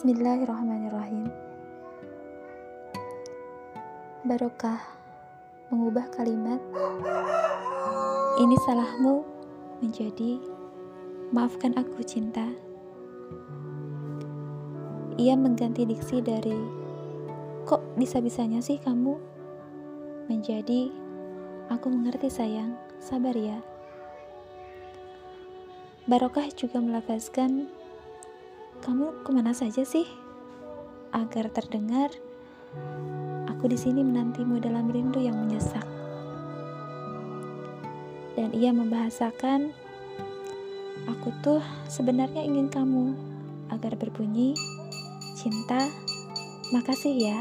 Bismillahirrahmanirrahim. Barokah mengubah kalimat ini salahmu menjadi maafkan aku cinta. Ia mengganti diksi dari kok bisa-bisanya sih kamu menjadi aku mengerti sayang, sabar ya. Barokah juga melafazkan kamu ke mana saja sih? Agar terdengar, aku di sini menantimu dalam rindu yang menyesak. Dan ia membahasakan, aku tuh sebenarnya ingin kamu agar berbunyi, cinta, makasih ya,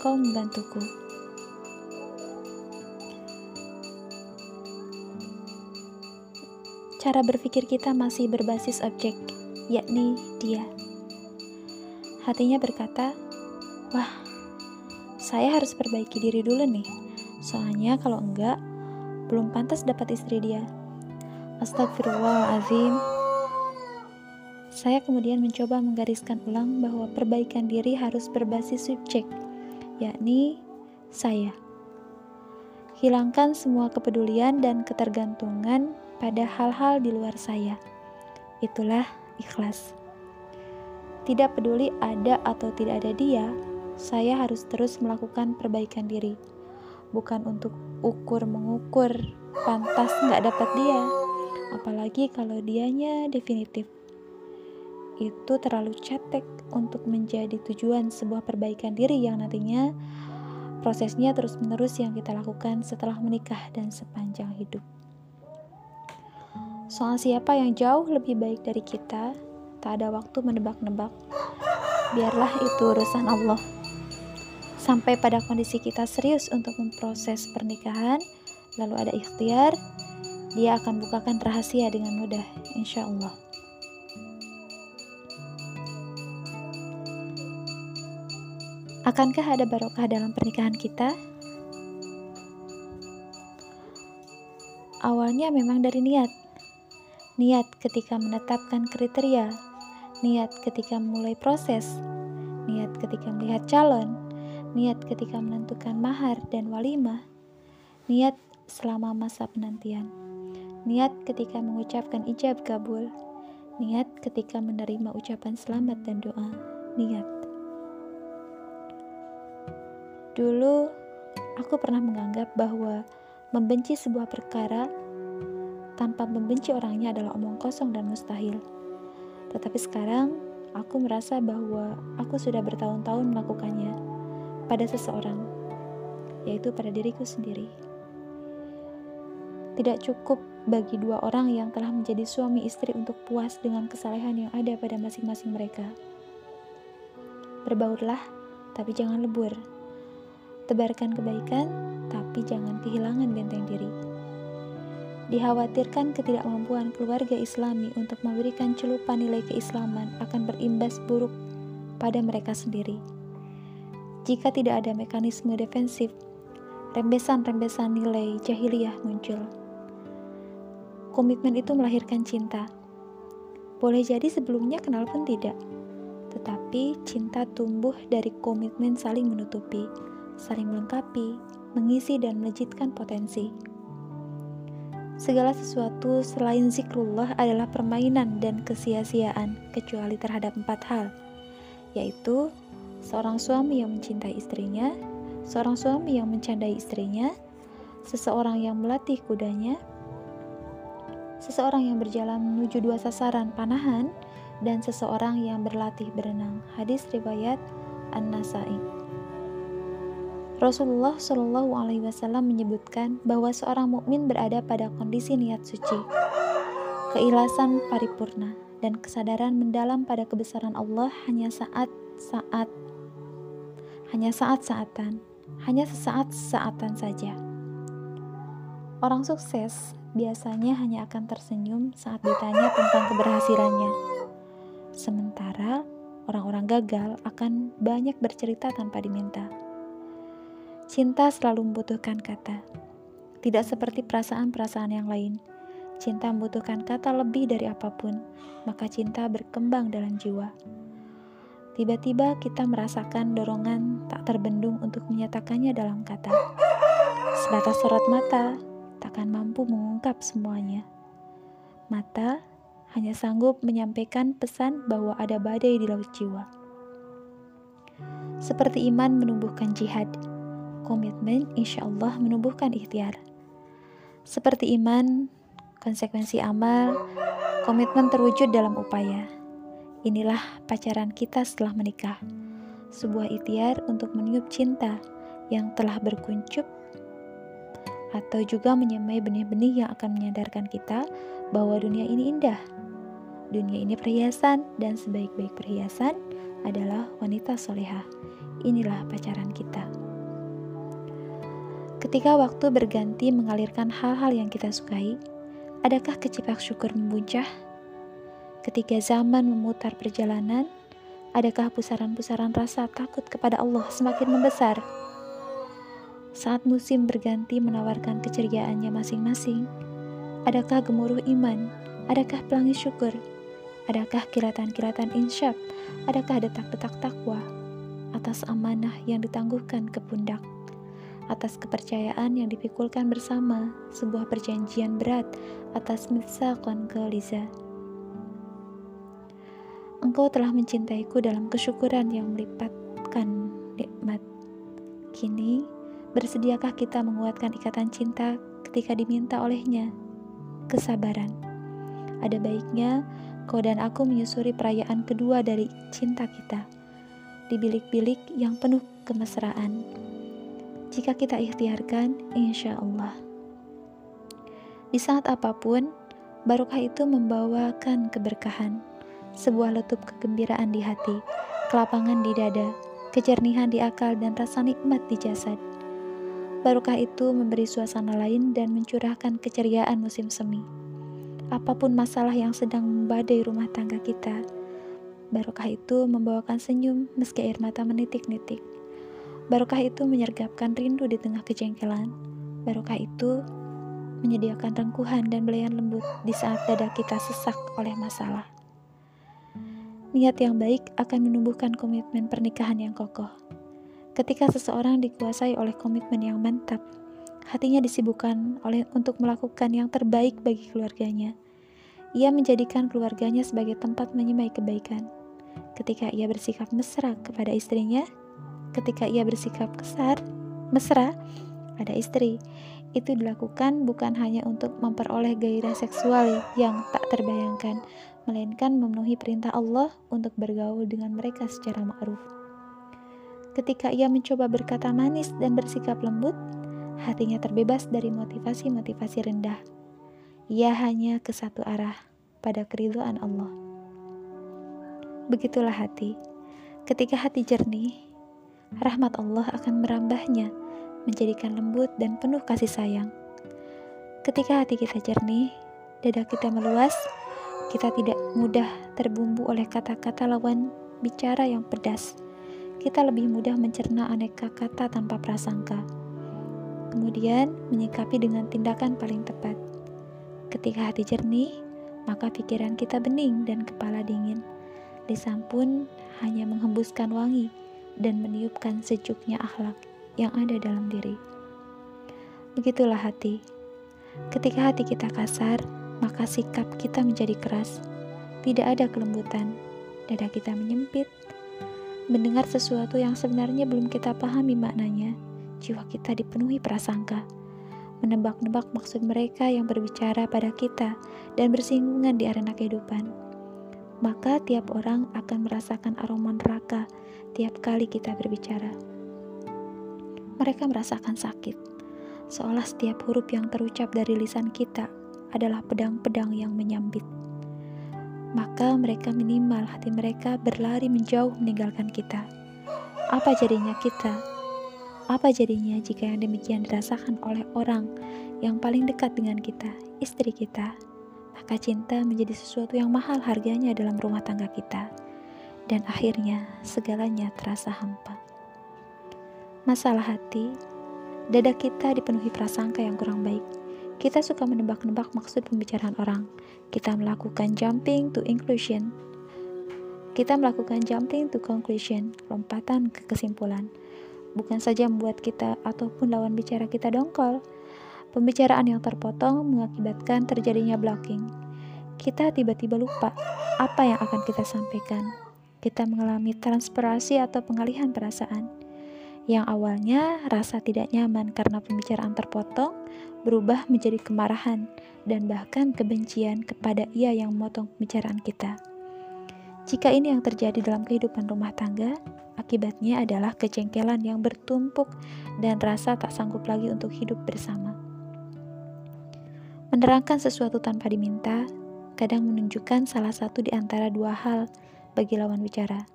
kau membantuku. Cara berpikir kita masih berbasis objek yakni dia. Hatinya berkata, "Wah, saya harus perbaiki diri dulu nih. Soalnya kalau enggak, belum pantas dapat istri dia." Astagfirullahalazim. Saya kemudian mencoba menggariskan ulang bahwa perbaikan diri harus berbasis subjek, yakni saya. Hilangkan semua kepedulian dan ketergantungan pada hal-hal di luar saya. Itulah ikhlas. Tidak peduli ada atau tidak ada dia, saya harus terus melakukan perbaikan diri. Bukan untuk ukur-mengukur, pantas nggak dapat dia. Apalagi kalau dianya definitif. Itu terlalu cetek untuk menjadi tujuan sebuah perbaikan diri yang nantinya prosesnya terus-menerus yang kita lakukan setelah menikah dan sepanjang hidup. Soal siapa yang jauh lebih baik dari kita, tak ada waktu menebak-nebak. Biarlah itu urusan Allah. Sampai pada kondisi kita serius untuk memproses pernikahan, lalu ada ikhtiar, dia akan bukakan rahasia dengan mudah, insya Allah. Akankah ada barokah dalam pernikahan kita? Awalnya memang dari niat, niat ketika menetapkan kriteria, niat ketika memulai proses, niat ketika melihat calon, niat ketika menentukan mahar dan walimah, niat selama masa penantian, niat ketika mengucapkan ijab kabul, niat ketika menerima ucapan selamat dan doa, niat. Dulu, aku pernah menganggap bahwa membenci sebuah perkara tanpa membenci orangnya adalah omong kosong dan mustahil. Tetapi sekarang, aku merasa bahwa aku sudah bertahun-tahun melakukannya pada seseorang, yaitu pada diriku sendiri. Tidak cukup bagi dua orang yang telah menjadi suami istri untuk puas dengan kesalehan yang ada pada masing-masing mereka. Berbaurlah, tapi jangan lebur. Tebarkan kebaikan, tapi jangan kehilangan benteng diri. Dikhawatirkan ketidakmampuan keluarga Islami untuk memberikan celupan nilai keislaman akan berimbas buruk pada mereka sendiri. Jika tidak ada mekanisme defensif, rembesan-rembesan nilai jahiliyah muncul. Komitmen itu melahirkan cinta. Boleh jadi sebelumnya kenal pun tidak, tetapi cinta tumbuh dari komitmen saling menutupi, saling melengkapi, mengisi dan melejitkan potensi. Segala sesuatu selain zikrullah adalah permainan dan kesia-siaan kecuali terhadap empat hal, yaitu seorang suami yang mencintai istrinya, seorang suami yang mencandai istrinya, seseorang yang melatih kudanya, seseorang yang berjalan menuju dua sasaran panahan, dan seseorang yang berlatih berenang. Hadis riwayat An-Nasai. Rasulullah Shallallahu Alaihi Wasallam menyebutkan bahwa seorang mukmin berada pada kondisi niat suci, keikhlasan paripurna, dan kesadaran mendalam pada kebesaran Allah hanya saat-saat, hanya saat-saatan, hanya sesaat-saatan saja. Orang sukses biasanya hanya akan tersenyum saat ditanya tentang keberhasilannya. Sementara orang-orang gagal akan banyak bercerita tanpa diminta. Cinta selalu membutuhkan kata. Tidak seperti perasaan-perasaan yang lain. Cinta membutuhkan kata lebih dari apa pun, maka cinta berkembang dalam jiwa. tiba-tiba kita merasakan dorongan tak terbendung untuk menyatakannya dalam kata. Sebatas sorot mata, takkan mampu mengungkap semuanya. Mata hanya sanggup menyampaikan pesan bahwa ada badai di laut jiwa. Seperti iman menumbuhkan jihad, komitmen insya Allah menumbuhkan ikhtiar. Seperti iman, konsekuensi amal, komitmen terwujud dalam upaya. Inilah pacaran kita setelah menikah. Sebuah ikhtiar untuk meniup cinta yang telah berkuncup atau juga menyemai benih-benih yang akan menyadarkan kita bahwa dunia ini indah. Dunia ini perhiasan dan sebaik-baik perhiasan adalah wanita soleha. Inilah pacaran kita. Ketika waktu berganti mengalirkan hal-hal yang kita sukai, adakah kecipak syukur membuncah? Ketika zaman memutar perjalanan, adakah pusaran-pusaran rasa takut kepada Allah semakin membesar? Saat musim berganti menawarkan keceriaannya masing-masing, adakah gemuruh iman? Adakah pelangi syukur? Adakah kilatan-kilatan insyaf? Adakah detak-detak takwa? Atas amanah yang ditangguhkan ke pundak, atas kepercayaan yang dipikulkan bersama, sebuah perjanjian berat atas misalkan ke Liza. Engkau telah mencintaiku dalam kesyukuran yang melipatkan nikmat. Kini, bersediakah kita menguatkan ikatan cinta ketika diminta olehnya? Kesabaran. Ada baiknya kau dan aku menyusuri perayaan kedua dari cinta kita. Di bilik-bilik yang penuh kemesraan. Jika kita ikhtiarkan, insya Allah. Di saat apa pun, barokah itu membawakan keberkahan sebuah letup kegembiraan di hati, kelapangan di dada, kejernihan di akal, dan rasa nikmat di jasad. Barokah itu memberi suasana lain dan mencurahkan keceriaan musim semi. Apa pun masalah yang sedang membadai rumah tangga kita, barokah itu membawakan senyum meski air mata menitik-nitik. Barokah itu menyergapkan rindu di tengah kejengkelan. Barokah itu menyediakan rengkuhan dan belayan lembut di saat dada kita sesak oleh masalah. Niat yang baik akan menumbuhkan komitmen pernikahan yang kokoh. Ketika seseorang dikuasai oleh komitmen yang mantap, hatinya disibukkan oleh untuk melakukan yang terbaik bagi keluarganya. Ia menjadikan keluarganya sebagai tempat menyemai kebaikan. Ketika ia bersikap mesra kepada istrinya, ketika ia bersikap kesar, mesra pada istri, itu dilakukan bukan hanya untuk memperoleh gairah seksual yang tak terbayangkan, melainkan memenuhi perintah Allah untuk bergaul dengan mereka secara ma'ruf. Ketika ia mencoba berkata manis dan bersikap lembut, hatinya terbebas dari motivasi-motivasi rendah. Ia hanya ke satu arah, pada keriduan Allah. Begitulah hati. Ketika hati jernih, rahmat Allah akan merambahnya, menjadikan lembut dan penuh kasih sayang. Ketika hati kita jernih, dada kita meluas, kita tidak mudah terbumbu oleh kata-kata lawan bicara yang pedas. Kita lebih mudah mencerna aneka kata tanpa prasangka. Kemudian menyikapi dengan tindakan paling tepat. Ketika hati jernih, maka pikiran kita bening dan kepala dingin. Lisan pun hanya menghembuskan wangi dan meniupkan sejuknya akhlak yang ada dalam diri. Begitulah hati. Ketika hati kita kasar, maka sikap kita menjadi keras. Tidak ada kelembutan, dada kita menyempit. Mendengar sesuatu yang sebenarnya belum kita pahami maknanya, jiwa kita dipenuhi prasangka. Menebak-nebak maksud mereka yang berbicara pada kita dan bersinggungan di arena kehidupan. Maka tiap orang akan merasakan aroma neraka tiap kali kita berbicara. Mereka merasakan sakit, seolah setiap huruf yang terucap dari lisan kita adalah pedang-pedang yang menyambit. Maka mereka minimal hati mereka berlari menjauh meninggalkan kita. Apa jadinya kita? Apa jadinya jika yang demikian dirasakan oleh orang yang paling dekat dengan kita, istri kita? Maka cinta menjadi sesuatu yang mahal harganya dalam rumah tangga kita. Dan akhirnya segalanya terasa hampa. Masalah hati, dada kita dipenuhi prasangka yang kurang baik kita suka menebak-nebak maksud pembicaraan orang. Kita melakukan jumping to inclusion. kita melakukan jumping to conclusion, lompatan ke kesimpulan. Bukan saja membuat kita ataupun lawan bicara kita dongkol. Pembicaraan yang terpotong mengakibatkan terjadinya blocking. Kita tiba-tiba lupa apa yang akan kita sampaikan. Kita mengalami transpirasi atau pengalihan perasaan. Yang awalnya rasa tidak nyaman karena pembicaraan terpotong berubah menjadi kemarahan dan bahkan kebencian kepada ia yang memotong pembicaraan kita. Jika ini yang terjadi dalam kehidupan rumah tangga, akibatnya adalah kejengkelan yang bertumpuk dan rasa tak sanggup lagi untuk hidup bersama. Menerangkan sesuatu tanpa diminta kadang menunjukkan salah satu di antara dua hal bagi lawan bicara,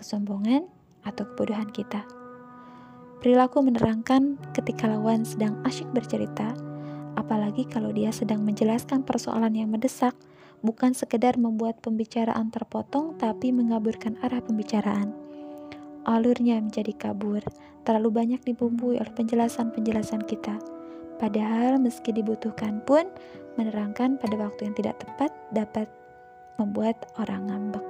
kesombongan atau kebodohan kita. Perilaku menerangkan ketika lawan sedang asyik bercerita, apalagi kalau dia sedang menjelaskan persoalan yang mendesak, bukan sekedar membuat pembicaraan terpotong tapi mengaburkan arah pembicaraan. Alurnya menjadi kabur, terlalu banyak dibumbui oleh penjelasan-penjelasan kita. Padahal meski dibutuhkan pun, menerangkan pada waktu yang tidak tepat dapat membuat orang ngambek.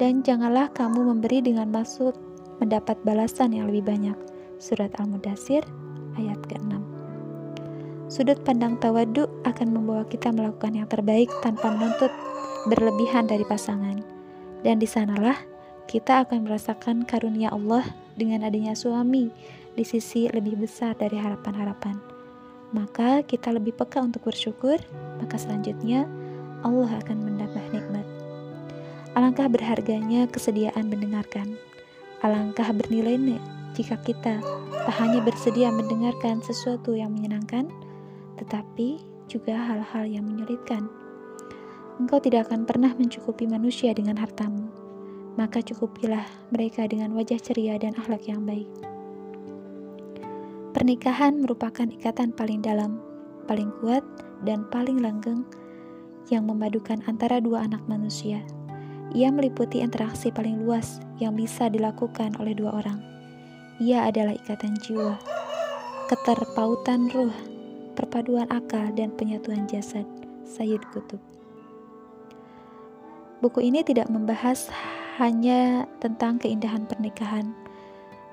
Dan janganlah kamu memberi dengan maksud mendapat balasan yang lebih banyak. Surat Al-Mudasir ayat ke-6 Sudut pandang tawadu akan membawa kita melakukan yang terbaik tanpa menuntut berlebihan dari pasangan. Dan di sanalah kita akan merasakan karunia Allah dengan adanya suami di sisi lebih besar dari harapan-harapan. Maka kita lebih peka untuk bersyukur, maka selanjutnya Allah akan menambah nikmat. Alangkah berharganya kesediaan mendengarkan. Alangkah bernilainya jika kita tak hanya bersedia mendengarkan sesuatu yang menyenangkan, tetapi juga hal-hal yang menyulitkan. Engkau tidak akan pernah mencukupi manusia dengan hartamu, maka cukupilah mereka dengan wajah ceria dan akhlak yang baik. Pernikahan merupakan ikatan paling dalam, paling kuat, dan paling langgeng yang memadukan antara dua anak manusia. Ia meliputi interaksi paling luas yang bisa dilakukan oleh dua orang. Ia adalah ikatan jiwa, keterpautan ruh, perpaduan akal dan penyatuan jasad, Sayyid Kutub. Buku ini tidak membahas hanya tentang keindahan pernikahan,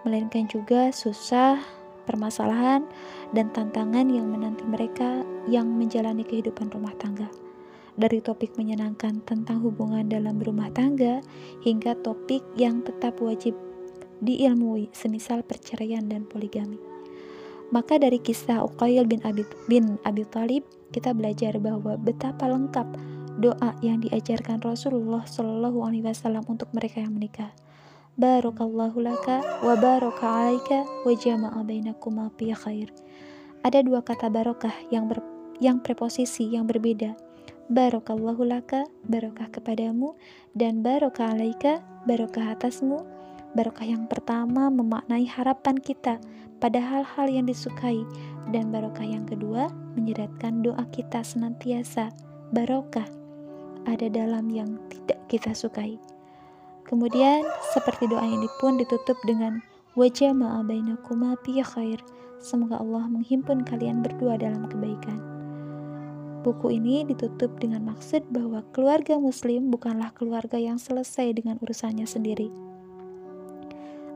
melainkan juga susah, permasalahan, dan tantangan yang menanti mereka yang menjalani kehidupan rumah tangga. Dari topik menyenangkan tentang hubungan dalam rumah tangga hingga topik yang tetap wajib diilmui, semisal perceraian dan poligami. Maka dari kisah Uqail bin Abi, bin Abi Talib, kita belajar bahwa betapa lengkap doa yang diajarkan Rasulullah Shallallahu Alaihi Wasallam untuk mereka yang menikah. Barakallahu laka wa baraka alaika wa jama'a bainakuma fi khair. Ada dua kata barokah yang ber, yang preposisi yang berbeda. Barakallahu laka, barokah kepadamu, dan barokah alaika, barokah atasmu. Barokah yang pertama memaknai harapan kita pada hal-hal yang disukai dan barokah yang kedua menyeratkan doa kita senantiasa barokah ada dalam yang tidak kita sukai. Kemudian seperti doa ini pun ditutup dengan wajah ma'abainakuma fi khair. Semoga Allah menghimpun kalian berdua dalam kebaikan. Buku ini ditutup dengan maksud bahwa keluarga muslim bukanlah keluarga yang selesai dengan urusannya sendiri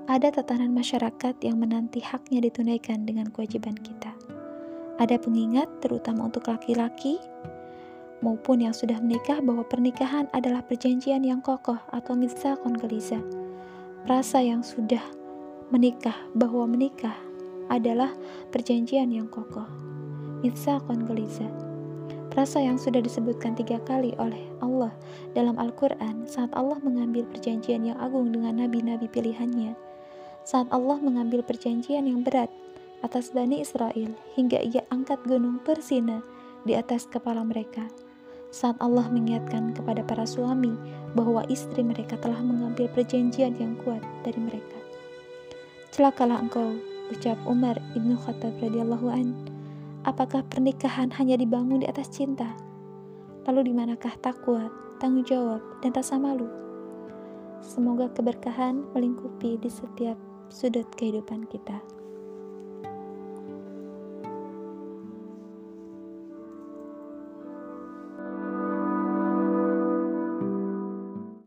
ada tatanan masyarakat yang menanti haknya ditunaikan dengan kewajiban kita. Ada pengingat, terutama untuk laki-laki maupun yang sudah menikah, bahwa pernikahan adalah perjanjian yang kokoh atau mitsakon geliza. Rasa yang sudah menikah bahwa menikah adalah perjanjian yang kokoh. Mitsakon geliza. Rasa yang sudah disebutkan tiga kali oleh Allah dalam Al-Quran saat Allah mengambil perjanjian yang agung dengan nabi-nabi pilihannya saat Allah mengambil perjanjian yang berat atas Bani Israel hingga ia angkat gunung Persina di atas kepala mereka. Saat Allah mengingatkan kepada para suami bahwa istri mereka telah mengambil perjanjian yang kuat dari mereka. Celakalah engkau, ucap Umar ibnu Khattab radhiyallahu an. Apakah pernikahan hanya dibangun di atas cinta? Lalu di manakah takwa, tanggung jawab, dan rasa malu? Semoga keberkahan melingkupi di setiap sudut kehidupan kita.